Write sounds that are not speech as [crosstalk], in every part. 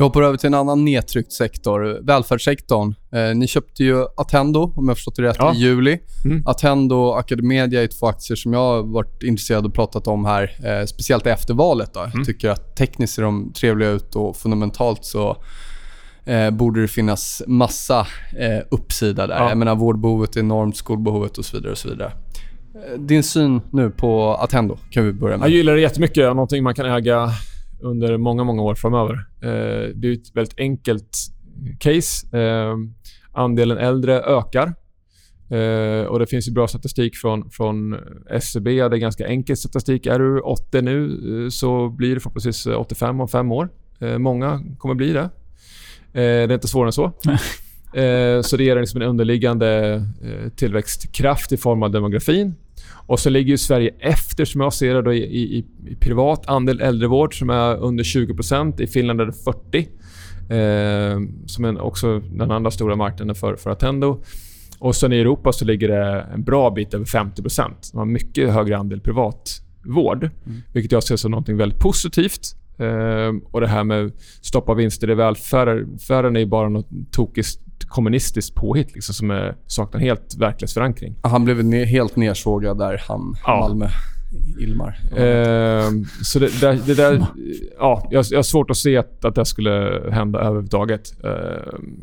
Vi hoppar över till en annan nedtryckt sektor, välfärdssektorn. Eh, ni köpte ju Attendo, om jag förstått det rätt, Ja. i juli. Mm. Attendo och Academedia är två aktier som jag har varit intresserad och pratat om här, eh, speciellt efter valet. Då. Mm. Jag tycker att tekniskt ser de trevliga ut och fundamentalt så eh, borde det finnas massa eh, uppsida där. Ja. Jag menar, vårdbehovet är enormt, skolbehovet och så vidare. Och så vidare. Eh, Din syn nu på Attendo kan vi börja med. Jag gillar det jättemycket. Någonting man kan äga under många, många år framöver. Eh, det är ett väldigt enkelt case. Eh, andelen äldre ökar. Eh, och Det finns ju bra statistik från, från SCB. Det är ganska enkel statistik. Är du 80 nu så blir du förhoppningsvis 85 om fem år. Eh, många kommer bli det. Det är inte svårare än så. [laughs] Så det ger liksom en underliggande tillväxtkraft i form av demografin. Och så ligger Sverige efter, som jag ser det, då, i, i, i privat andel äldrevård som är under 20% I Finland är det 40 eh, Som är också den andra stora marknaden för, för Attendo. Och sen i Europa så ligger det en bra bit över 50% De har mycket högre andel privatvård. Vilket jag ser som något väldigt positivt. Eh, och det här med stoppa vinster i välfärden är bara något tokigt kommunistiskt påhitt liksom, som är, saknar helt verklighetsförankring. Han blev ne- helt nersågad där, han, Ja. Malmö, Ilmar. Ehm, så det, det, det där... Ja, jag, jag har svårt att se att, att det skulle hända överhuvudtaget. Ehm,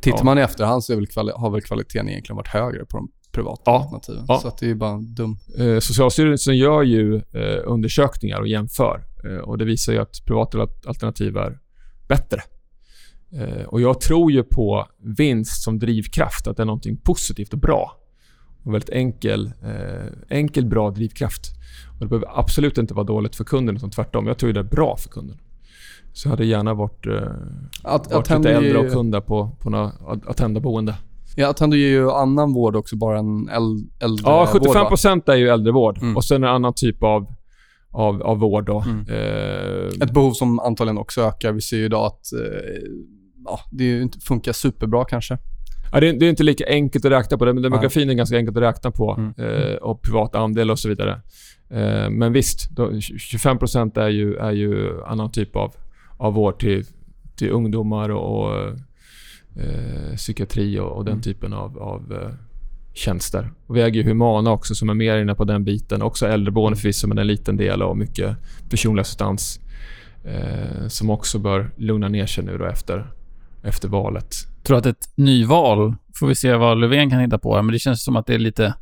Tittar ja. man i efterhand så väl har väl kvaliteten egentligen varit högre på de privata Ja. alternativen. Ja. Så att det är ju bara dum. Eh, Socialstyrelsen gör ju eh, undersökningar och jämför. Eh, och Det visar ju att privata al- alternativ är bättre. Eh, och Jag tror ju på vinst som drivkraft, att det är något positivt och bra. Och väldigt enkel, eh, enkel, bra drivkraft. Och Det behöver absolut inte vara dåligt för kunden, utan tvärtom. Jag tror ju det är bra för kunden. Så jag hade gärna varit, eh, Att, varit lite äldre och kunda på, på några Attendo-boende. Ja, Attendo ger ju annan vård också, bara en äl- äldre Ja, vård, 75 va? är ju äldrevård. Mm. Och sen en annan typ av, av, av vård. Då. Mm. Eh, Ett behov som antagligen också ökar. Vi ser ju idag att eh, ja, det funkar superbra kanske. ja, det, är, det är inte lika enkelt att räkna på det, men demografin är ganska enkelt att räkna på. Mm. Eh, och privata andel och så vidare. Eh, men visst, då, 25 är ju, är ju annan typ av, av vård till, till ungdomar och, och eh, psykiatri och, och den Mm. typen av, av eh, tjänster. Och vi äger ju Humana också som är mer inne på den biten. Också äldreboende förvisso, men en liten del och mycket personlig assistans. Eh, som också bör lugna ner sig nu då efter, efter valet. tror att ett nyval, får vi se vad Löfven kan hitta på men det känns som att det är lite,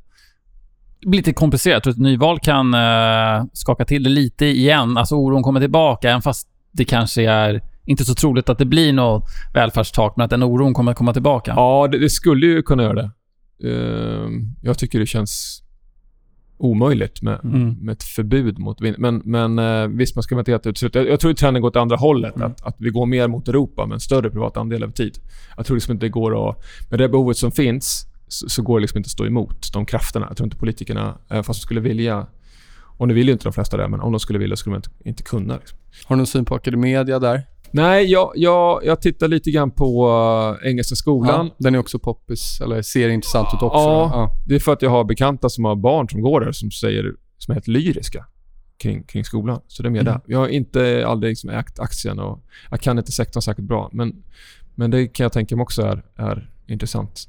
blir lite komplicerat. Jag tror att ett nyval kan eh, skaka till det lite igen. Alltså oron kommer tillbaka, även fast det kanske är inte så troligt att det blir något välfärdstak, men att den oron kommer komma tillbaka. Ja, det, det skulle ju kunna göra det. Ehm, jag tycker det känns omöjligt med, Mm. med ett förbud mot vinst. Men, men eh, visst, man ska inte helt utesluta. Jag, jag tror att trenden går åt andra hållet. Mm. Att, att vi går mer mot Europa med en större privat andel över tid. Jag tror liksom inte det går att... Med det behovet som finns så, så går det liksom inte att stå emot de krafterna. Jag tror inte politikerna, även fast de skulle vilja... Och nu vill ju inte de flesta det, men om de skulle vilja skulle de inte, inte kunna. Liksom. Har du någon syn på Academedia där? Nej, jag, jag, jag tittar lite grann på uh, Engelska skolan. Ja, den är också poppis, eller ser intressant ut också. Ja. Det är för att jag har bekanta som har barn som går där som säger som är helt lyriska kring, kring skolan. Så det är mer Mm. där. Jag har inte aldrig liksom ägt aktien och jag kan inte sektorn säkert bra. Men, men det kan jag tänka mig också är, är intressant.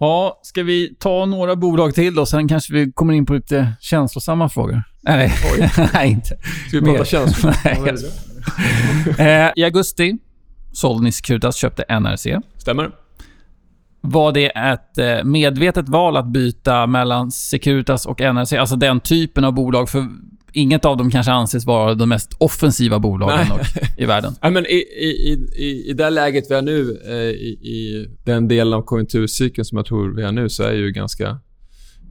Ja, ska vi ta några bolag till då? Sen kanske vi kommer in på lite känslosamma frågor. Nej, [laughs] nej, inte. Ska vi prata känslor? [laughs] Nej, [laughs] Eh, I augusti sålde ni Securitas, köpte NRC. Stämmer? Var det ett eh, medvetet val att byta mellan Securitas och NRC? Alltså den typen av bolag, för inget av dem kanske anses vara de mest offensiva bolagen Nej. i världen. [laughs] Ja, men i, i, i, I det läget vi är nu, eh, i, i den delen av konjunkturcykeln som jag tror vi är nu, så är jag ju ganska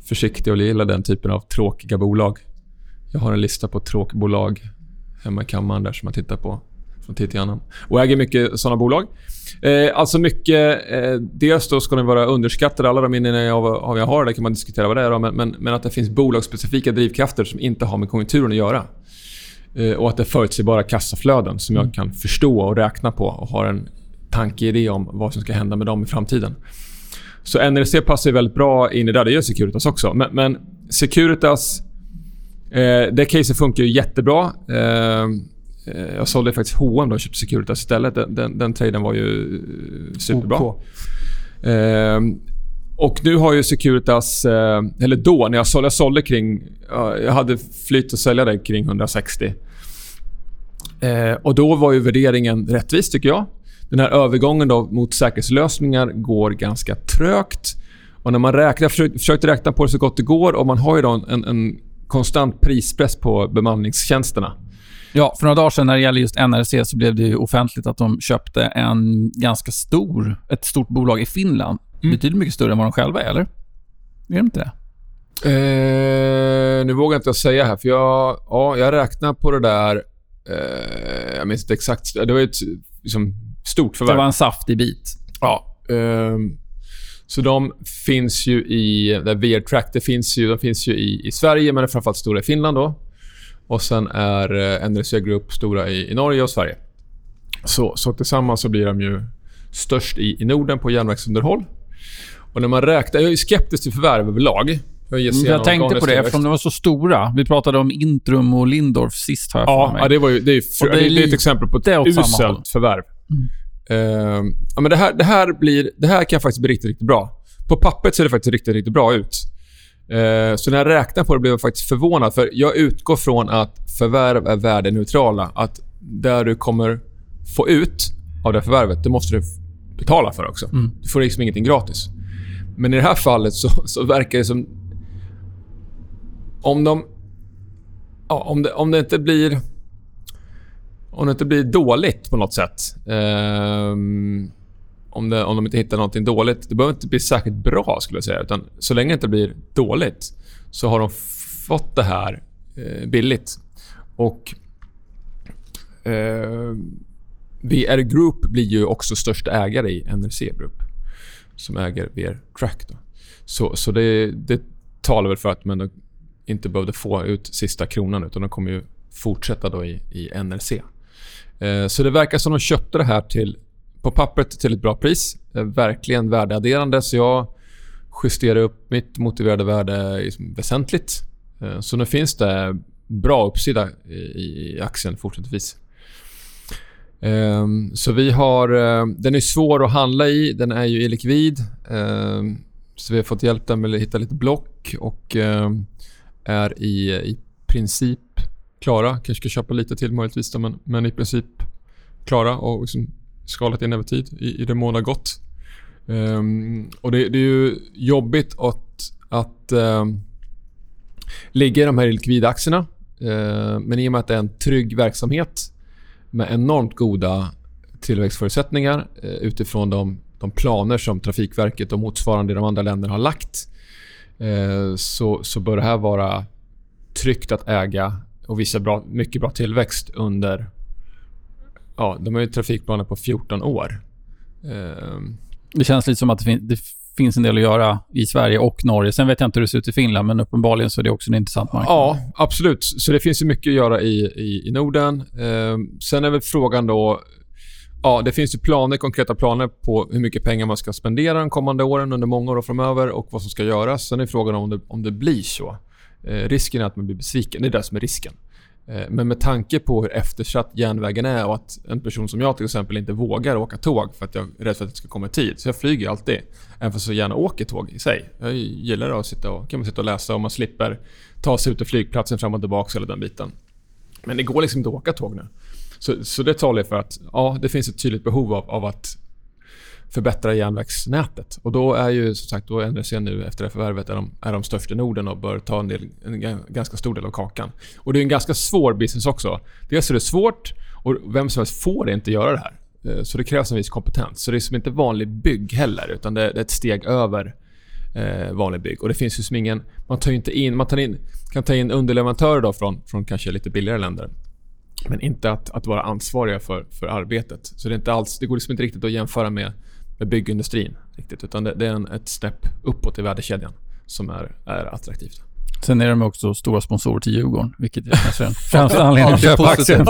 försiktig och gillar den typen av tråkiga bolag. Jag har en lista på tråkbolag hemma i kammaren där som jag tittar på från tid till annan. Och äger mycket såna bolag. Eh, alltså mycket... Eh, dels då ska de vara underskattade. Alla de minnen jag, av jag har, där kan man diskutera vad det är. Då, men, men, men att det finns bolagsspecifika drivkrafter som inte har med konjunkturen att göra. Eh, och att det är förutsägbara kassaflöden som jag kan förstå och räkna på och har en tankeidé om vad som ska hända med dem i framtiden. Så NRC passar ju väldigt bra in i det. Det gör Securitas också. Men, men Securitas... Eh, det caset funkar ju jättebra. Eh, eh, jag sålde faktiskt H&M då och köpte Securitas istället. Den, den, den traden var ju eh, superbra. OK. Eh, och nu har ju Securitas, eh, eller då när jag sålde, jag sålde kring, ja, jag hade flytt att sälja det kring 160. Eh, och då var ju värderingen rättvis tycker jag. Den här övergången då mot säkerhetslösningar går ganska trögt. Och när man räknar, försökte, försökte räkna på det så gott det går och man har ju då en, en konstant prispress på bemanningstjänsterna. Ja, för några dagar sedan när det gäller just NRC så blev det ju offentligt att de köpte en ganska stor, ett stort bolag i Finland. Mm. Betydligt mycket större än vad de själva är, eller? Är de inte det? Eh, nu vågar jag inte säga här, för jag, ja, jag räknar på det där... Eh, jag minns inte exakt. Det var ju ett liksom, stort förvärv. Det var en saftig bit. Ja. ehm, så de finns ju i... VR Track, det finns ju, de finns ju i, i Sverige, men är framförallt stora i Finland. då. Och sen är eh, NRC Group stora i, i Norge och Sverige. Så, så tillsammans så blir de ju störst i, i Norden på järnvägsunderhåll. Och när man räknar... Jag är skeptisk till förvärv överlag. Jag, Mm, jag tänkte på det eftersom de var så stora. Vi pratade om Intrum och Lindorf sist, för Ja, mig. ja, det, var ju, det, är, det, är det är ett exempel på ett uselt förvärv. Ehm, ja, men det, här, det, här blir, det här kan faktiskt bli riktigt, riktigt bra. På pappret ser det faktiskt riktigt, riktigt bra ut. Ehm, så när jag räknar på det blev jag faktiskt förvånad. För Jag utgår från att förvärv är värdeneutrala. Att där du kommer få ut av det förvärvet, det måste du betala för också. Mm. Du får liksom ingenting gratis. Men i det här fallet så, så verkar det som... Om de... Ja, om, det, om det inte blir... Om det inte blir dåligt på något sätt. ehm, om, det, om de inte hittar någonting dåligt. Det behöver inte bli särskilt bra skulle jag säga. Utan så länge det inte blir dåligt så har de fått det här eh, billigt. Och eh, VR Group blir ju också största ägare i NRC Group. Som äger VR Track. Då. Så, så det, det talar väl för att man inte behövde få ut sista kronan utan de kommer ju fortsätta då i, i NRC. Eh, så det verkar som de köpte det här till, på pappret till ett bra pris. Eh, verkligen värdeadderande så jag justerade upp mitt motiverade värde väsentligt. Eh, så nu finns det bra uppsida i, aktien fortsättningsvis. Ehm, så vi har... Den är svår att handla i. Den är ju illikvid. Ehm, så vi har fått hjälp där med att hitta lite block och ehm, är i, i princip klara. Kanske ska köpa lite till möjligtvis då, men, men i princip klara och liksom skalat in över tid i, i det mån det har gått. Um, och det, det är ju jobbigt att, att um, ligga i de här likvida aktierna. Uh, ehm, men i och med att det är en trygg verksamhet med enormt goda tillväxtförutsättningar uh, utifrån de, de planer som Trafikverket och motsvarande i de andra länderna har lagt uh, så, så bör det här vara tryggt att äga och visa bra, mycket bra tillväxt under... Ja, de har ju trafikplaner på 14 år. Ehm, Det känns lite som att det, fin- det finns en del att göra i Sverige och Norge. Sen vet jag inte hur det ser ut i Finland, men uppenbarligen så är det också en intressant marknad. Ja, absolut. Så det finns ju mycket att göra i, i, i Norden. Ehm, sen är väl frågan då... Ja, det finns ju planer, konkreta planer på hur mycket pengar man ska spendera de kommande åren under många år framöver och vad som ska göras. Sen är frågan om det, om det blir så. Eh, risken är att man blir besviken. Det är det som är risken. Eh, men med tanke på hur eftersatt järnvägen är och att en person som jag till exempel inte vågar åka tåg för att jag är rädd för att jag ska komma i tid. Så jag flyger alltid. Även fast jag gärna åker tåg i sig. Jag gillar att sitta och, kan man sitta och läsa och man slipper ta sig ut till flygplatsen fram och tillbaka eller den biten. Men det går liksom inte att åka tåg nu. Så, så det talar ju för att ja, det finns ett tydligt behov av, av att förbättra järnvägsnätet. Och då är ju som sagt då NRC nu efter det förvärvet är de, är de störst i Norden och bör ta en, del, en ganska stor del av kakan. Och det är en ganska svår business också. Dels är det svårt och vem som helst får inte göra det här. Eh, så det krävs en viss kompetens. Så det är som inte vanlig bygg heller utan det, det är ett steg över eh, vanlig bygg. Och det finns ju som ingen... Man tar ju inte in... Man tar in, kan ta in underleverantörer då från, från kanske lite billigare länder. Men inte att, att vara ansvariga för, för arbetet. Så det, är inte alls, det går liksom inte riktigt att jämföra med, med byggindustrin. Riktigt, utan det, det är en, ett steg uppåt i värdekedjan som är, är attraktivt. Sen är de också stora sponsorer till Djurgården, vilket är kanske den främsta [laughs] anledningen att köpa aktien.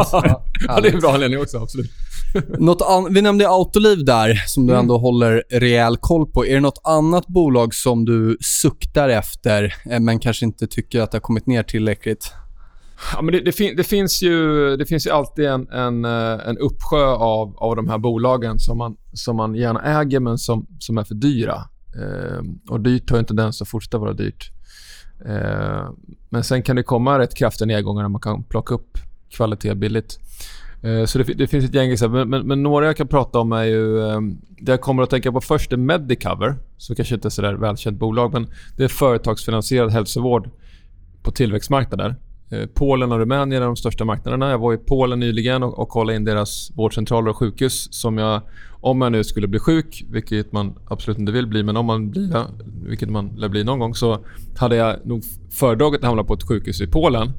ja, det är en bra anledning också. Absolut. [laughs] Något an- vi nämnde Autoliv där, som du Mm. ändå håller rejäl koll på. Är det något annat bolag som du suktar efter, eh, men kanske inte tycker att det har kommit ner tillräckligt? Ja, men det, det, fin, det, finns ju, det finns ju alltid en, en, eh, en uppsjö av, av de här bolagen som man, som man gärna äger men som, som är för dyra. Eh, och dyrt har ju en tendens att fortsätta vara dyrt. Eh, men sen kan det komma rätt kraftiga nedgångar när man kan plocka upp kvalitet billigt. Eh, så det, det finns ett gäng exempel. Men, men, men några jag kan prata om är ju... Eh, det jag kommer att tänka på först är Medicover, som kanske inte är så där välkänt bolag, men det är företagsfinansierad hälsovård på tillväxtmarknader. Eh, Polen och Rumänien är de största marknaderna. Jag var i Polen nyligen och, och kollade in deras vårdcentraler och sjukhus. Som jag, om jag nu skulle bli sjuk, vilket man absolut inte vill bli, men om man blir det, vilket man lär bli någon gång, så hade jag nog föredragit att hamna på ett sjukhus i Polen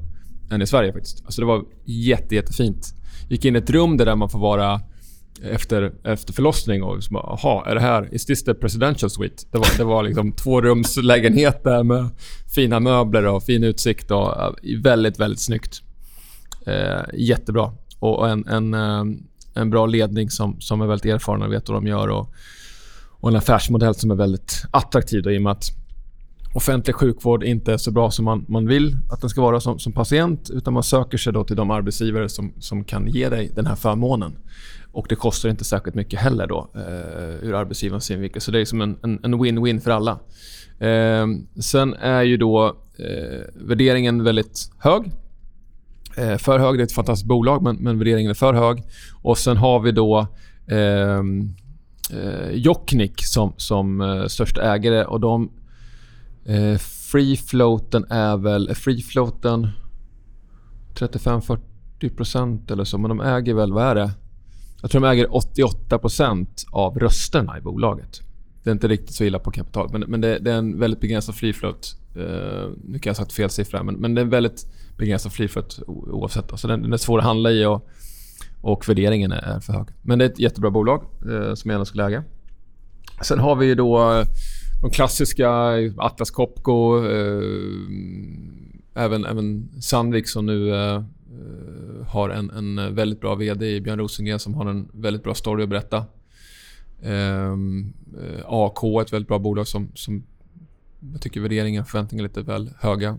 än i Sverige faktiskt. Alltså det var jätte, jättefint. Gick in i ett rum där man får vara efter, efter förlossning och liksom, aha, är det här, is this the presidential suite? Det var, det var liksom tvårumslägenheter med fina möbler och fin utsikt och eh, väldigt, väldigt snyggt. Eh, jättebra. Och, en, en, eh, en bra ledning som, som är väldigt erfaren och vet vad de gör och, och en affärsmodell som är väldigt attraktiv då, i och med att offentlig sjukvård inte är så bra som man, man vill att den ska vara som, som patient utan man söker sig då till de arbetsgivare som, som kan ge dig den här förmånen. Och det kostar inte särskilt mycket heller då eh, ur arbetsgivarens synvinkel. Så det är som en, en, en win-win för alla. Eh, sen är ju då eh, värderingen väldigt hög. Eh, för hög. Det är ett fantastiskt bolag, men, men värderingen är för hög. Och sen har vi då ehm, eh, eh Jocknick som, som eh, största ägare. Och de Eh, free floaten är väl... Är free floaten 35-40% eller så, men de äger väl... Vad är det? Jag tror de äger 88% av rösterna i bolaget. Det är inte riktigt så illa på kapital, men, men det, det är en väldigt begränsad free float. Eh, nu kan jag ha sagt fel siffra, men, men det är en väldigt begränsad free float oavsett. Så den, den är svår att handla i och, och värderingen är för hög. Men det är ett jättebra bolag eh, som jag gärna skulle äga. Sen har vi ju då eh, de klassiska Atlas Copco, eh, även, även Sandvik som nu eh, eh, har en, en väldigt bra VD i Björn Rosengren som har en väldigt bra story att berätta. Ehm, eh, AK, ett väldigt bra bolag som, som jag tycker värderingen och förväntningarna är lite väl höga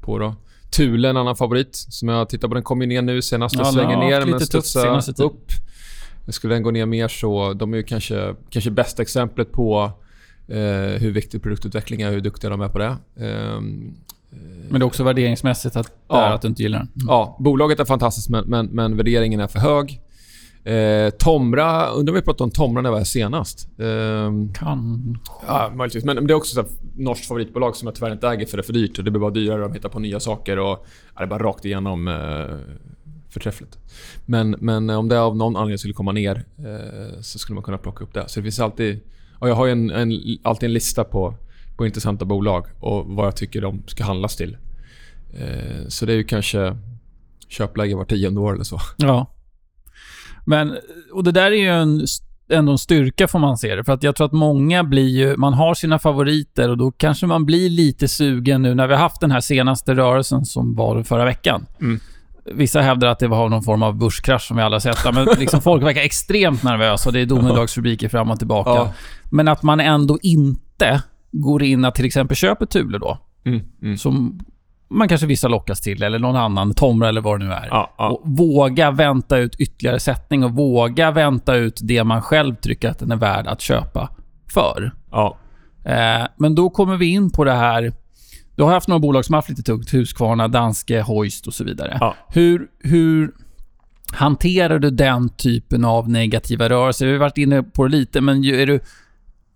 på. Då. Thule, en annan favorit som jag tittar på. Den kom ju ner nu senast och Ja, svänger den har ner men studsar upp. Skulle den gå ner mer så... De är ju kanske, kanske bästa exemplet på eh, hur viktig produktutveckling är, hur duktiga de är på det. Ehm, Men det är också värderingsmässigt att, Ja. att du inte gillar den. Mm. Ja, bolaget är fantastiskt men, men, men värderingen är för hög. Eh, Tomra, undrar om vi pratade om Tomra när jag var här senast. Ehm, Kan... ja, möjligtvis. Men, men det är också ett norskt favoritbolag som jag tyvärr inte äger för det är för dyrt. Och det blir bara dyrare, de hittar på nya saker och ja, det är bara rakt igenom eh, förträffligt. Men, men om det av någon anledning skulle komma ner eh, så skulle man kunna plocka upp det. Så det finns alltid... Och jag har ju en, en, alltid en lista på, på intressanta bolag och vad jag tycker de ska handlas till. Eh, så det är ju kanske köpläge var tionde år eller så. Ja. Men, och det där är ju en, ändå en styrka får man se det. För att jag tror att många blir ju, man har sina favoriter och då kanske man blir lite sugen nu när vi har haft den här senaste rörelsen som var förra veckan. Mm. Vissa hävdar att det var någon form av börskrasch som vi alla sett. Men [laughs] liksom folk verkar extremt nervösa och det är domedagsrubriker fram och tillbaka. Ja. Men att man ändå inte går in att till exempel köper Thule då. Mm, mm. Som man kanske vissa lockas till, eller någon annan, Tomra eller vad det nu är. Ja, ja. Och våga vänta ut ytterligare sättning och våga vänta ut det man själv tycker att den är värd att köpa för. ja. Eh, men då kommer vi in på det här... Du har haft några bolag som har haft lite tungt. Husqvarna, Danske, Hoist och så vidare. Ja. Hur, hur, Hanterar du den typen av negativa rörelser? Vi har varit inne på det lite, men är du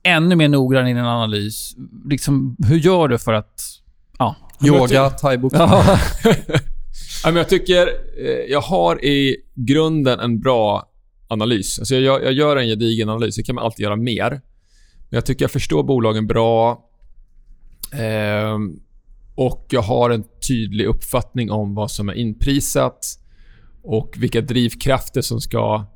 ännu mer noggrann i din analys? Liksom, hur gör du för att... Ja. Yoga, thaiboxning. Ja. [laughs] Ja, men jag tycker eh, jag har i grunden en bra analys. Alltså jag, gör- jag gör en gedigen analys. Det kan man alltid göra mer. Men jag tycker jag förstår bolagen bra. Ehm, och jag har en tydlig uppfattning om vad som är inprisat och vilka drivkrafter som ska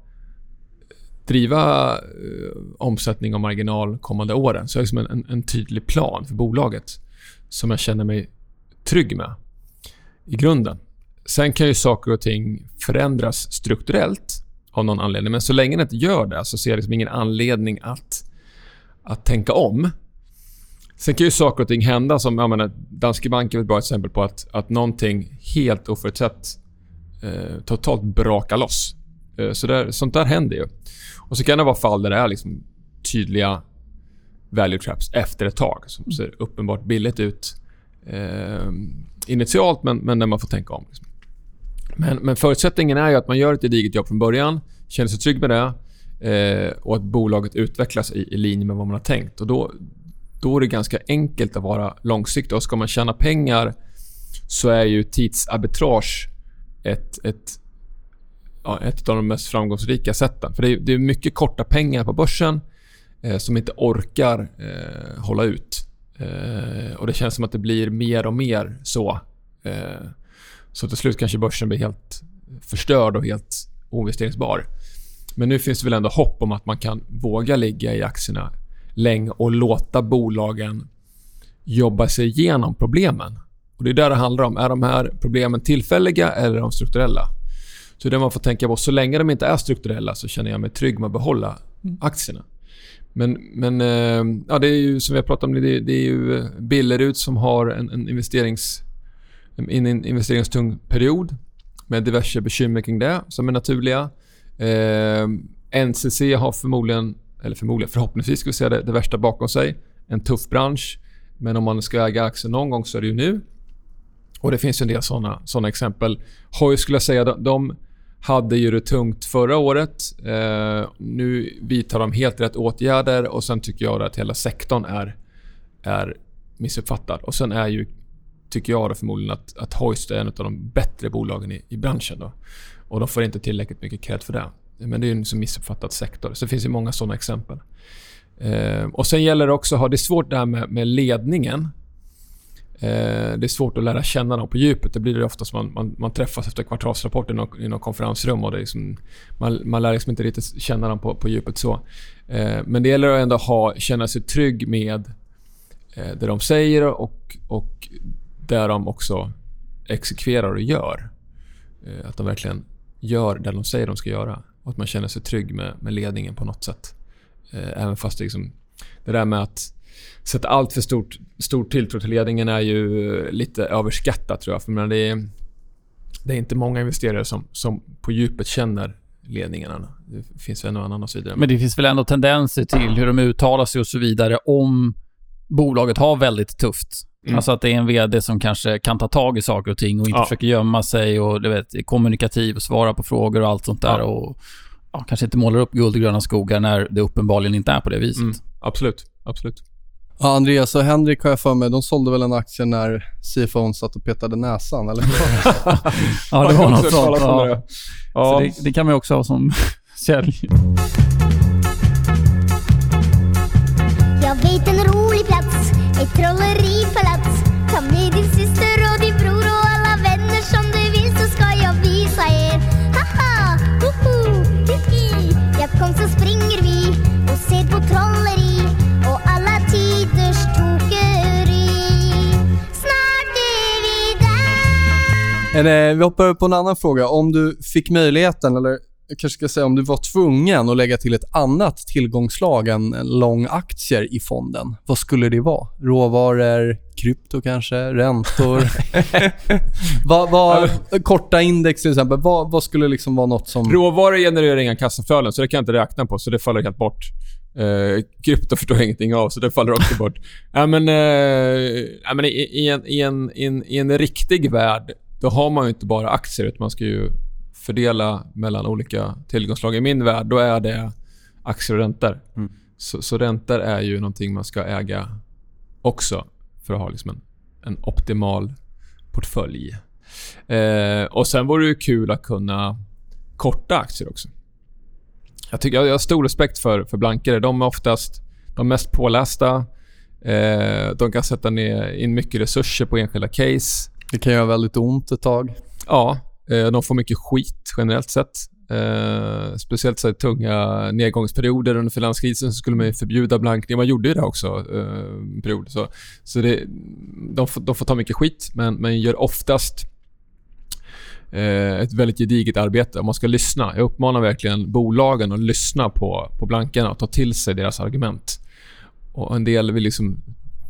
driva eh, omsättning och marginal kommande åren. Så jag har liksom en, en, en tydlig plan för bolaget som jag känner mig trygg med i grunden. Sen kan ju saker och ting förändras strukturellt av någon anledning. Men så länge det inte gör det så ser jag liksom ingen anledning att, att tänka om. Sen kan ju saker och ting hända som... Jag menar, Danske Bank är ett bra exempel på att, att någonting helt oförutsett eh, totalt brakar loss. Eh, så där, sånt där händer ju. Och så kan det vara fall där det är liksom tydliga value traps efter ett tag som ser uppenbart billigt ut eh, initialt, men, men där man får tänka om. Liksom. Men, men förutsättningen är ju att man gör ett gediget jobb från början, känner sig trygg med det eh, och att bolaget utvecklas i, i linje med vad man har tänkt. Och då, då är det ganska enkelt att vara långsiktig. Och ska man tjäna pengar så är ju tidsarbitrage ett, ett, ja, ett av de mest framgångsrika sätten. För det är, det är mycket korta pengar på börsen eh, som inte orkar eh, hålla ut. Eh, och Det känns som att det blir mer och mer så. Eh, så till slut kanske börsen blir helt förstörd och helt oinvesteringsbar. Men nu finns det väl ändå hopp om att man kan våga ligga i aktierna länge och låta bolagen jobba sig igenom problemen. Och Det är där det handlar om. Är de här problemen tillfälliga eller är de strukturella? Så det man får tänka på, så länge de inte är strukturella så känner jag mig trygg med att behålla aktierna. Men, men eh, ja, det är ju som vi har pratat om, det, det är ju Billerud som har en, en, investerings, en investeringstung period med diverse bekymmer kring det som är naturliga. Eh, NCC har förmodligen, eller förmodligen, förhoppningsvis ska vi säga det, det värsta bakom sig. En tuff bransch. Men om man ska äga aktier någon gång så är det ju nu. Och Det finns en del såna, såna exempel. Hoy skulle jag säga, de, de hade ju det tungt förra året. Eh, nu vidtar de helt rätt åtgärder och sen tycker jag att hela sektorn är, är missuppfattad. Och sen är ju, tycker jag då förmodligen att, att Hoist är en av de bättre bolagen i, i branschen. Då. Och de får inte tillräckligt mycket cred för det. Men det är en liksom missuppfattad sektor. Så det finns ju många såna exempel. Eh, och Sen gäller det också att ha... Det är svårt det här med, med ledningen. Eh, det är svårt att lära känna dem på djupet. Det blir det ofta som man, man, man träffas efter kvartalsrapporten i något, i något konferensrum. Och det är liksom, man, man lär liksom inte riktigt känna dem på, på djupet. så. Eh, men det gäller att ändå ha, känna sig trygg med eh, det de säger och, och där de också exekverar och gör. Eh, att de verkligen gör det de säger de ska göra. Och att man känner sig trygg med, med ledningen på något sätt. Eh, även fast det, liksom, det där med att sätta allt för stort, stor tilltro till ledningen är ju lite överskattat tror jag. För men det, är, det är inte många investerare som, som på djupet känner ledningarna. Det finns en och annan och så vidare. Men det finns väl ändå tendenser till hur de uttalar sig och så vidare om bolaget har väldigt tufft. Mm. Alltså att det är en VD som kanske kan ta tag i saker och ting och inte Ja. försöker gömma sig och du vet, är kommunikativ och svara på frågor och allt sånt där. Ja. Och ja, kanske inte målar upp guld och gröna skogar när det uppenbarligen inte är på det viset. Mm, absolut. absolut. Ja, Andreas och Henrik har jag för mig, de sålde väl en aktie när CFOn satt och petade näsan, eller? [laughs] Ja, det var något sånt. Ja. Ja. Så det, det kan man ju också ha som [laughs] sälj. Jag vet en rolig plats, ett trolleripalats. Där. Eller, vi hoppar på en annan fråga. Om du fick möjligheten, eller jag kanske ska säga om du var tvungen att lägga till ett annat tillgångslag än lång aktier i fonden, vad skulle det vara? Råvaror, krypto kanske, räntor? [laughs] vad, vad, korta index till exempel. Vad, vad skulle liksom vara något som... Råvaror genererar inga kassaflöden, så det kan jag inte räkna på. Så det faller helt bort. Eh, krypto förstår jag ingenting av, så det faller också bort. Ja, men, eh, ja, men i, i, en, i, en, i, en, I en riktig värld, då har man ju inte bara aktier, utan man ska ju fördela mellan olika tillgångslag. I min värld då är det aktier och räntor. Mm. Så, så räntor är ju någonting man ska äga också för att ha liksom en, en optimal portfölj. Eh, och Sen vore det ju kul att kunna korta aktier också. Jag, tycker, jag har stor respekt för, för blankare. De är oftast de mest pålästa. Eh, de kan sätta ner in mycket resurser på enskilda case. Det kan göra väldigt ont ett tag. Ja, eh, de får mycket skit generellt sett. Eh, speciellt så här, tunga nedgångsperioder under finanskrisen så skulle man förbjuda blankning. Man gjorde ju det också eh, en period. Så, så det, de, får, de får ta mycket skit, men, men gör oftast eh, ett väldigt gediget arbete. Man ska lyssna. Jag uppmanar verkligen bolagen att lyssna på, på blankarna och ta till sig deras argument. Och En del vill liksom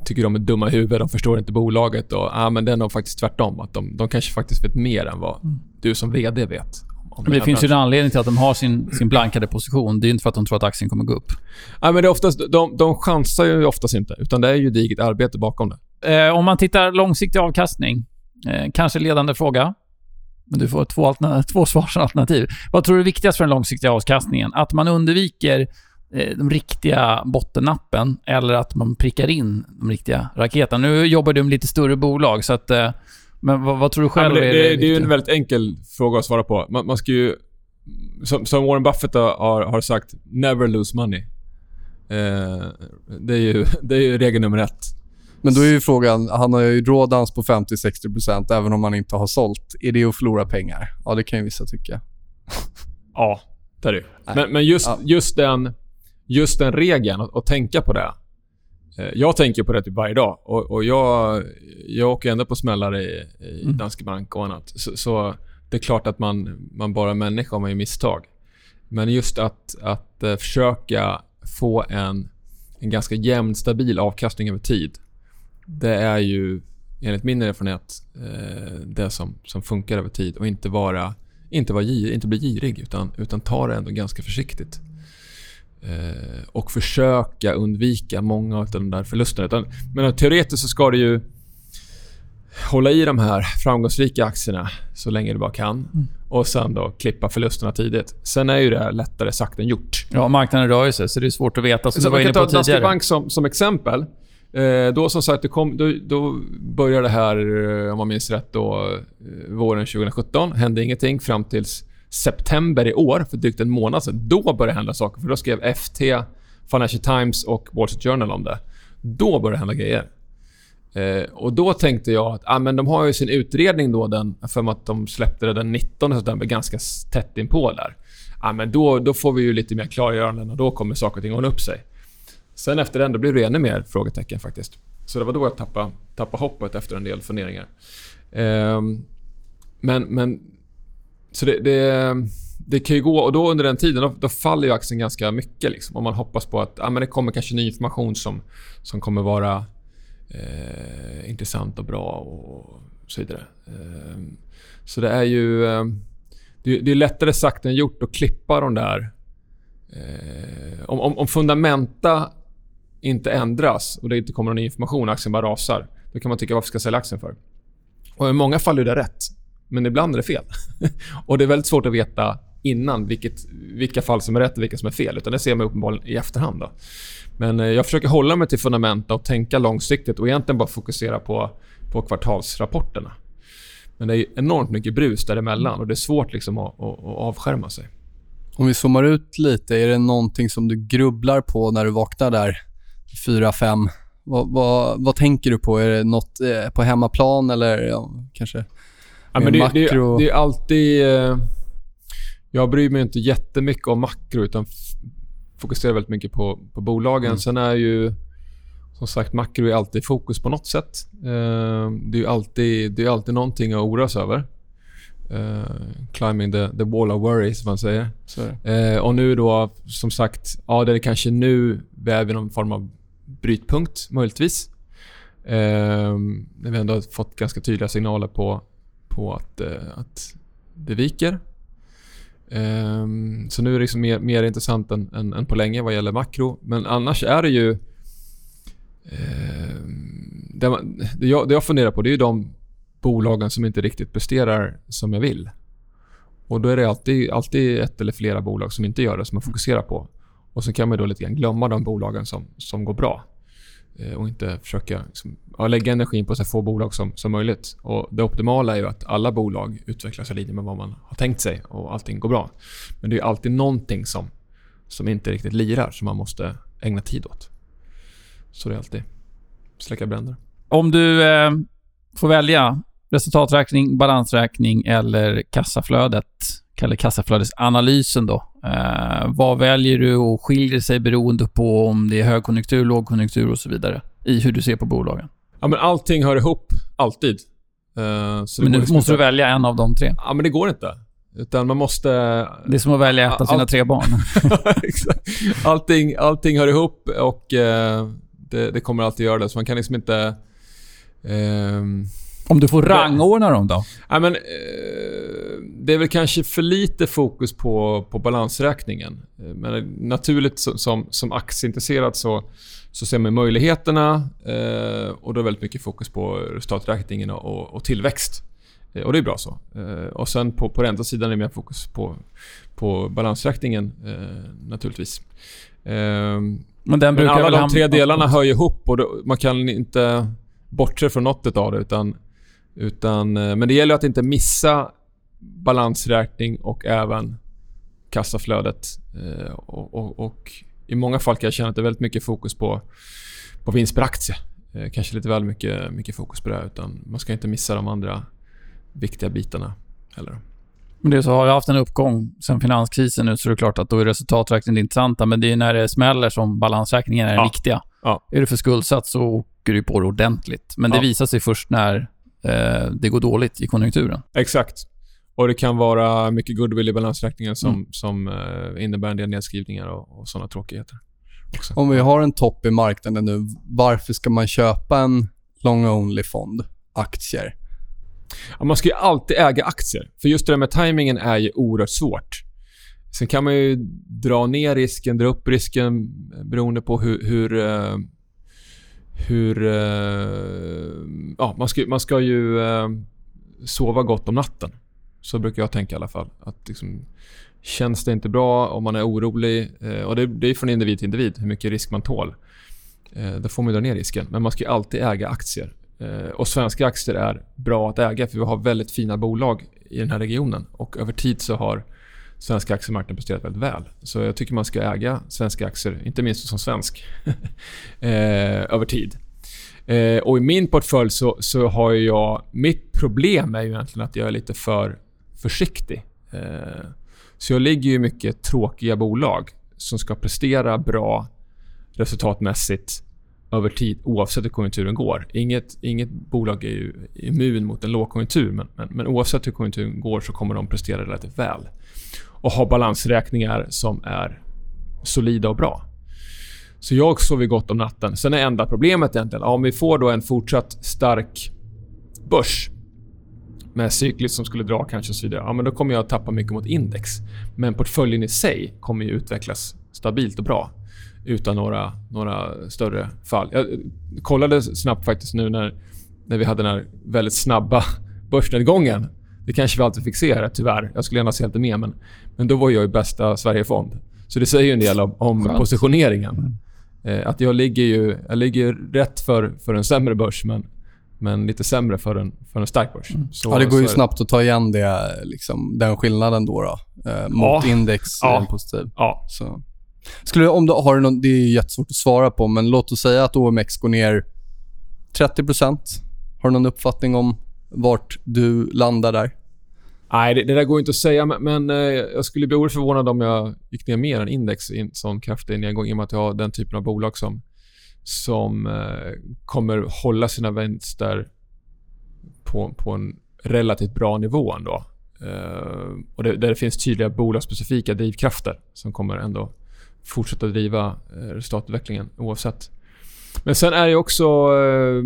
tycker de är dumma i huvudet, de förstår inte bolaget. Och, ah, men det är nog faktiskt tvärtom. Att de, de kanske faktiskt vet mer än vad du som VD vet. Men det finns ju en anledning till att de har sin, sin blankade position. Det är ju inte för att de tror att aktien kommer gå upp. Nej, men det är oftast, de, de chansar ju oftast inte, utan det är ju digert arbete bakom det. Eh, om man tittar långsiktig avkastning, eh, kanske ledande fråga. Men du får två, två svarsalternativ. Vad tror du är viktigast för den långsiktiga avkastningen? Att man undviker de riktiga bottennappen eller att man prickar in de riktiga raketerna? Nu jobbar du med lite större bolag, så att... Eh, men vad, vad tror du Ja, själv men det, är det, det är ju en väldigt enkel fråga att svara på. Man, man ska ju... Som, som Warren Buffett har, har sagt, never lose money. Eh, det, är ju, [laughs] det är ju regel nummer ett. Men då är ju frågan, han har ju rådans på 50-60% även om han inte har sålt. Är det att förlora pengar? Ja, det kan ju vissa tycka. Ja, det är det. Men, men just, Ja. just, den, just den regeln, att, att tänka på det. Eh, Jag tänker på det typ varje dag och, och jag, jag åker ändå på smällar i, i Mm. Danske Bank och annat. Så, så det är klart att man, man bara är människa om man gör misstag. Men just att, att eh, försöka få en, en ganska jämn, stabil avkastning över tid. Det är ju enligt min erfarenhet eh, det som, som funkar över tid och inte vara inte, vara inte bli girig utan, utan ta det ändå ganska försiktigt. Eh, och försöka undvika många av de där förlusterna. Utan, men teoretiskt så ska du ju hålla i de här framgångsrika aktierna så länge du bara kan. Och sen då klippa förlusterna tidigt. Sen är ju det lättare sagt än gjort. Ja, marknaden rör sig, så det är svårt att veta, som Så du var inne kan på ta Danske tidigare. Bank som, som exempel. Eh, då som sagt, det kom, då, då började det här, eh, om man minns rätt, då, eh, våren 2017. Hände ingenting fram till september i år, för drygt en månad sedan. Då började det hända saker. För då skrev FT, Financial Times och Wall Street Journal om det. Då började det hända grejer. Eh, och Då tänkte jag att ah, men de har ju sin utredning då, den, för att de släppte det den 19 september, ganska tätt inpå där. Ah, men då, då får vi ju lite mer klargöranden och då kommer saker och ting ordna upp sig. Sen efter den då blev det ännu mer frågetecken faktiskt. Så det var då jag tappade, tappade hoppet efter en del funderingar. Eh, men, men... Så det, det, det kan ju gå... Och då under den tiden, då, då faller ju aktien ganska mycket. Liksom, och man hoppas på att ja, men det kommer kanske ny information som, som kommer vara eh, intressant och bra och så vidare. Eh, så det är ju... Ehm, det, det är lättare sagt än gjort att klippa de där... Eh, om, om, om fundamenta inte ändras och det inte kommer någon ny information och aktien bara rasar. Då kan man tycka varför ska jag sälja aktien för? Och I många fall är det rätt, men ibland är det fel. [laughs] och Det är väldigt svårt att veta innan vilket, vilka fall som är rätt och vilka som är fel. Utan Det ser man uppenbarligen i efterhand. Då. Men eh, jag försöker hålla mig till fundamenta och tänka långsiktigt och egentligen bara fokusera på, på kvartalsrapporterna. Men det är enormt mycket brus däremellan och det är svårt liksom att, att, att avskärma sig. Om vi zoomar ut lite, är det någonting som du grubblar på när du vaknar där 4-5? Vad, vad, vad tänker du på? Är det något eh, på hemmaplan eller ja, kanske Ja, men det, makro- det, det är alltid... eh, Jag bryr mig inte jättemycket om makro utan fokuserar väldigt mycket på, på bolagen. Mm. Sen är ju... Som sagt, makro är alltid fokus på något sätt. Eh, Det är alltid, det är alltid någonting att oroa sig över. Eh, climbing the, the wall of worry, som man säger. och nu då, som sagt, ja, det är kanske nu vi är vid någon form av brytpunkt, möjligtvis. Eh, när vi ändå har fått ganska tydliga signaler på, på att, eh, att det viker. Eh, så nu är det liksom mer, mer intressant än, än, än på länge vad gäller makro. Men annars är det ju... Eh, det, man, det, jag, det jag funderar på det är ju de bolagen som inte riktigt presterar som jag vill. Och Då är det alltid, alltid ett eller flera bolag som inte gör det, som man fokuserar på. Och Sen kan man då lite grann glömma de bolagen som, som går bra eh, och inte försöka liksom, ja, lägga energin på så få bolag som, som möjligt. Och Det optimala är ju att alla bolag utvecklas i linje med vad man har tänkt sig och allting går bra. Men det är alltid någonting som, som inte riktigt lirar som man måste ägna tid åt. Så det är alltid släcka bränder. Om du eh, får välja resultaträkning, balansräkning eller kassaflödet, eller kassaflödesanalysen då. Eh, vad väljer du och skiljer sig beroende på om det är högkonjunktur, lågkonjunktur och så vidare i hur du ser på bolagen? Ja, men allting hör ihop, alltid. Eh, så Men nu går måste inte- du välja en av de tre. Ja, men det går inte. Utan man måste... Det är som att välja ett av sina tre barn. [laughs] Allting, allting hör ihop och eh, det, det kommer alltid göra det. Så man kan liksom inte... ehm, Om du får rangordna dem då? Ja, men, eh, det är väl kanske för lite fokus på, på balansräkningen. Eh, Men naturligt som, som, som aktieintresserad så, så ser man möjligheterna eh, och då är väldigt mycket fokus på resultaträkningen och, och tillväxt. Eh, och det är bra så. Eh, och sen på, på räntesidan är det mer fokus på, på balansräkningen naturligtvis. Men den men alla de tre delarna hör ju ihop och då, man kan inte bortse från något av det. Utan, utan, men det gäller att inte missa balansräkning och även kassaflödet. Och, och, och I många fall kan jag känna att det är väldigt mycket fokus på, på vinst per aktie. Eh, kanske lite väl mycket, mycket fokus på det. Utan man ska inte missa de andra viktiga bitarna heller. Men det är så, har jag haft en uppgång sen finanskrisen nu så är det klart att då är resultaträkningen det intressanta. Men det är när det smäller som balansräkningen är den Ja. viktiga. Ja. Är du för skuldsatt så åker du på det ordentligt. Men det Ja. visar sig först när eh, det går dåligt i konjunkturen. Exakt. Och det kan vara mycket goodwill i balansräkningen som, Mm. som eh, innebär en del nedskrivningar och, och sådana tråkigheter. Också. Om vi har en topp i marknaden nu, varför ska man köpa en long-only-fond? Aktier? Ja, man ska ju alltid äga aktier. För just det där med timingen är ju oerhört svårt. Sen kan man ju dra ner risken, dra upp risken beroende på hur... hur, eh, hur eh, ja, man, ska, man ska ju eh, sova gott om natten. Så brukar jag tänka i alla fall. Att liksom, känns det inte bra om man är orolig, eh, och det, det är från individ till individ hur mycket risk man tål. Eh, då får man dra ner risken. Men man ska ju alltid äga aktier. Eh, och svenska aktier är bra att äga för vi har väldigt fina bolag i den här regionen. Och över tid så har svenska aktiemarknaden presterat väldigt väl. Så jag tycker man ska äga svenska aktier, inte minst som svensk, [laughs] eh, över tid. Eh, och i min portfölj så, så har jag... Mitt problem är ju egentligen att jag är lite för försiktig. Eh, så jag ligger ju i mycket tråkiga bolag som ska prestera bra resultatmässigt över tid oavsett hur konjunkturen går. Inget, inget bolag är ju immun mot en lågkonjunktur men, men, men oavsett hur konjunkturen går så kommer de prestera relativt väl. Och ha balansräkningar som är solida och bra. Så jag sover gott om natten. Sen är enda problemet egentligen, ja, om vi får då en fortsatt stark börs med cyklis som skulle dra kanske och så vidare, ja, men då kommer jag att tappa mycket mot index. Men portföljen i sig kommer ju utvecklas stabilt och bra utan några, några större fall. Jag kollade snabbt faktiskt nu när, när vi hade den här väldigt snabba [laughs] börsnedgången. Det kanske vi alltid fick se här, tyvärr. Jag skulle gärna se lite mer, men, men då var jag i bästa Sverigefond. Så det säger ju en del om, om positioneringen. Eh, att jag ligger ju jag ligger rätt för, för en sämre börs, men, men lite sämre för en, för en stark börs. Så, ja, det går ju snabbt att ta igen det, liksom, den skillnaden då. då eh, mot Ja. index Ja. är den positiv. Ja. Så. Skulle, du- om du, har någon, det är jättesvårt att svara på, men låt oss säga att OMX går ner 30% Har du någon uppfattning om vart du landar där? Nej, det, det där går inte att säga, men, men eh, jag skulle bli oerhört förvånad om jag gick ner mer än index i en sån kraftig nedgång i och med att jag har den typen av bolag som, som eh, kommer hålla sina vinster på, på en relativt bra nivå ändå. Eh, och det, där det finns tydliga bolagsspecifika drivkrafter som kommer ändå fortsätta driva eh, resultatutvecklingen oavsett. Men sen är det också... Eh,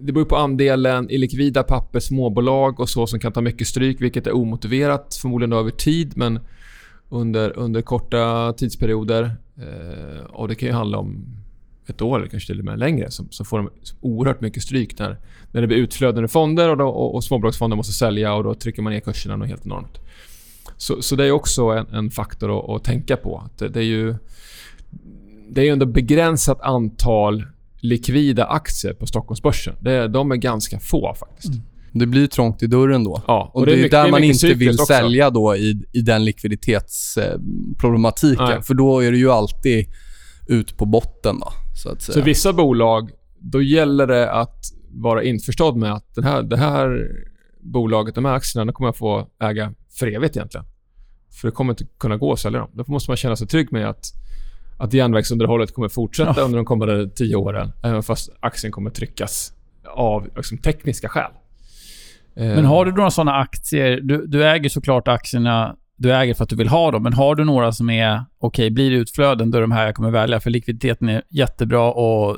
det beror på andelen illikvida papper, småbolag och så som kan ta mycket stryk, vilket är omotiverat förmodligen över tid, men under, under korta tidsperioder. Eh, och Det kan ju handla om ett år eller kanske till och med längre så, så får de oerhört mycket stryk när, när det blir utflöden i fonder och, då, och, och småbolagsfonder måste sälja och då trycker man ner kurserna något helt enormt. Så, så det är också en, en faktor att, att, tänka på. Det, det, är ju det är ju ändå begränsat antal likvida aktier på Stockholmsbörsen. Det, de är ganska få faktiskt. Mm. Det blir trångt i dörren då. Ja, och, och det, är, mycket, där man inte vill också. sälja då i, i den likviditetsproblematiken. För då är det ju alltid ut på botten. Då, så, att säga. så vissa bolag, då gäller det att vara införstådd med att den här, det här bolaget, de här aktierna, kommer jag få äga för evigt egentligen. För det kommer inte kunna gå att sälja dem. Då måste man känna sig trygg med att, att järnvägsunderhållet kommer fortsätta ja. under de kommande tio åren. Även fast aktien kommer tryckas av liksom, tekniska skäl. Men har du några såna aktier? Du, du äger såklart aktierna du äger för att du vill ha dem, men har du några som är okej, okay, blir det utflöden, då är de här jag kommer välja, för likviditeten är jättebra och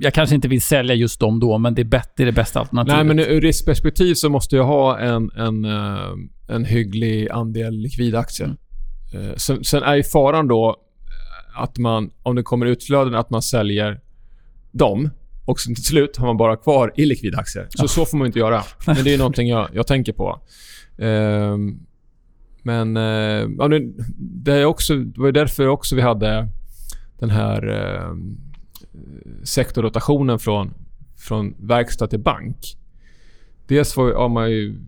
jag kanske inte vill sälja just dem då, men det är, bättre, det, är det bästa alternativet. Nej, men ur riskperspektiv så måste jag ha en, en, eh, en hygglig andel likvida aktier. Mm. Sen, sen, är ju faran då att man, om det kommer utflöden, att man säljer dem och till slut har man bara kvar illikvida aktier. Så ja. så får man inte göra. Men det är [laughs] någonting jag, jag tänker på. Um, men uh, ja, det, är också, det var därför också vi hade den här eh, sektorrotationen från, från verkstad till bank. Dels var, har man ju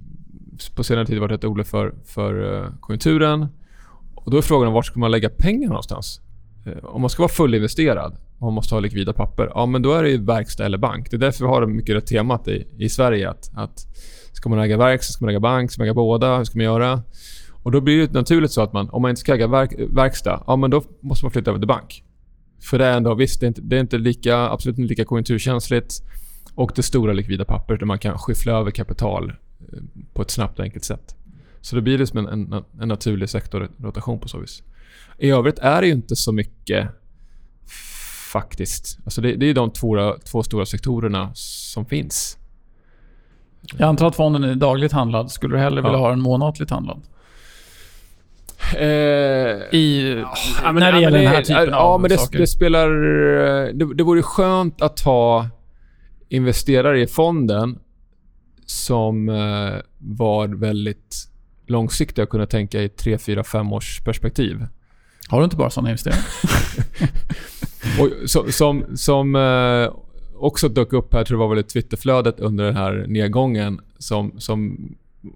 på senare tid varit rätt orolig för, för eh, konjunkturen. Och då är frågan var ska man lägga pengarna någonstans? Eh, om man ska vara fullinvesterad och man måste ha likvida papper, ja men då är det ju verkstad eller bank. Det är därför vi har mycket det temat i, i Sverige att, att ska man äga verkstad, ska man äga bank, ska man äga båda, hur ska man göra? Och då blir det naturligt så att man, om man inte ska äga verk, verkstad, ja men då måste man flytta över till bank. För det är ändå, visst, det är inte, det är inte lika, absolut inte lika konjunkturkänsligt och det stora likvida papper där man kan skyffla över kapital eh, på ett snabbt och enkelt sätt. Så det blir liksom en, en, en naturlig sektorrotation på så vis. I övrigt är det ju inte så mycket faktiskt. Alltså det, det är de två, två stora sektorerna som finns. Jag antar att fonden är dagligt handlad. Skulle du hellre ja. vilja ha den månatligt handlad? Eh, I, ja, när det gäller den här typen ja, av men det, saker? Det spelar... Det, det vore skönt att ha investerare i fonden som eh, var väldigt långsiktiga och kunna tänka i 3, 4, 5 års perspektiv. Har du inte bara sådana investerare? [laughs] och, som som, som eh, också dök upp här, tror jag var väl i Twitterflödet under den här nedgången som, som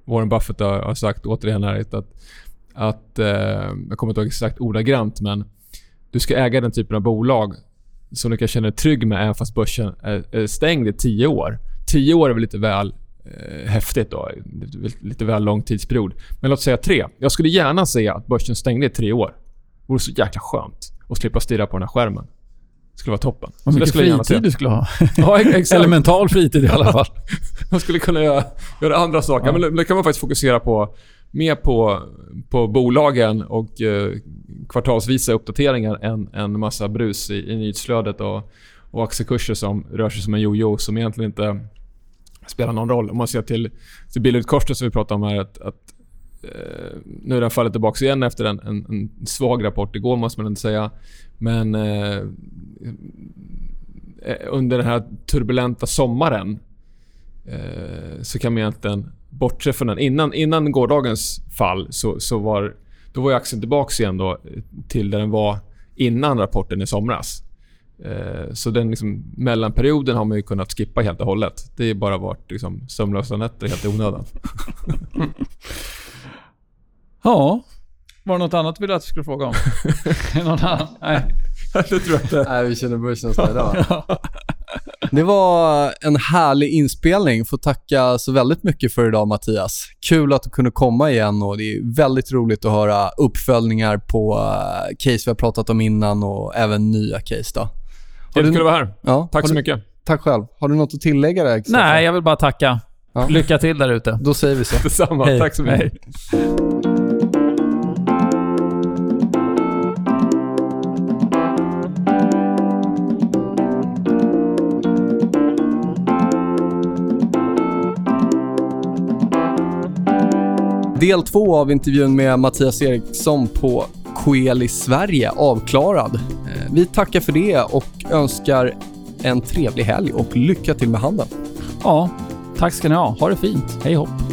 Warren Buffett har sagt återigen här att att, eh, jag kommer inte ihåg exakt ordagrant, men du ska äga den typen av bolag som du kan känna dig trygg med även fast börsen är stängd i tio år. Tio år är väl lite väl eh, häftigt då. Lite väl lång tidsperiod. Men låt säga tre. Jag skulle gärna se att börsen stängde i tre år. Det vore så jäkla skönt att slippa stirra på den här skärmen. Det skulle vara toppen. Vad mycket fritid du skulle ha. ja, [laughs] exakt. Eller mental fritid i alla fall. [laughs] man skulle kunna göra, göra andra saker. Ja. Men det kan man faktiskt fokusera på mer på, på bolagen och eh, kvartalsvisa uppdateringar än en massa brus i, i nyhetsflödet och, och aktiekurser som rör sig som en jojo som egentligen inte spelar någon roll. Om man ser till, till Billerud som vi pratade om här att, att eh, nu är den fallit tillbaka igen efter en, en, en, svag rapport igår måste man inte säga. Men eh, eh, under den här turbulenta sommaren eh, så kan man egentligen bortse från den. Innan, innan gårdagens fall så, så var, då var aktien tillbaka igen då, till där den var innan rapporten i somras. Eh, så den liksom, mellanperioden har man ju kunnat skippa helt och hållet. Det har bara varit liksom, sömnlösa nätter helt i onödan. [laughs] ja. Var det något annat du ville att jag skulle fråga om? [laughs] någon annan? Nej. det tror jag inte. Nej, vi känner börsen idag. [laughs] Det var en härlig inspelning. Får tacka så väldigt mycket för idag Mattias. Kul att du kunde komma igen och det är väldigt roligt att höra uppföljningar på uh, case vi har pratat om innan och även nya case. Då. Jättekul att vara här. Ja, Tack så du... mycket. Tack själv. Har du något att tillägga där? Nej, jag vill bara tacka. Ja. Lycka till där ute. Då säger vi så. Detsamma. Hej. Tack så mycket. Hej. Del två av intervjun med Mattias Eriksson på Coeli Sverige avklarad. Eh, vi tackar för det och önskar en trevlig helg och lycka till med handeln. Ja, tack ska ni ha. Ha det fint. Hej hopp.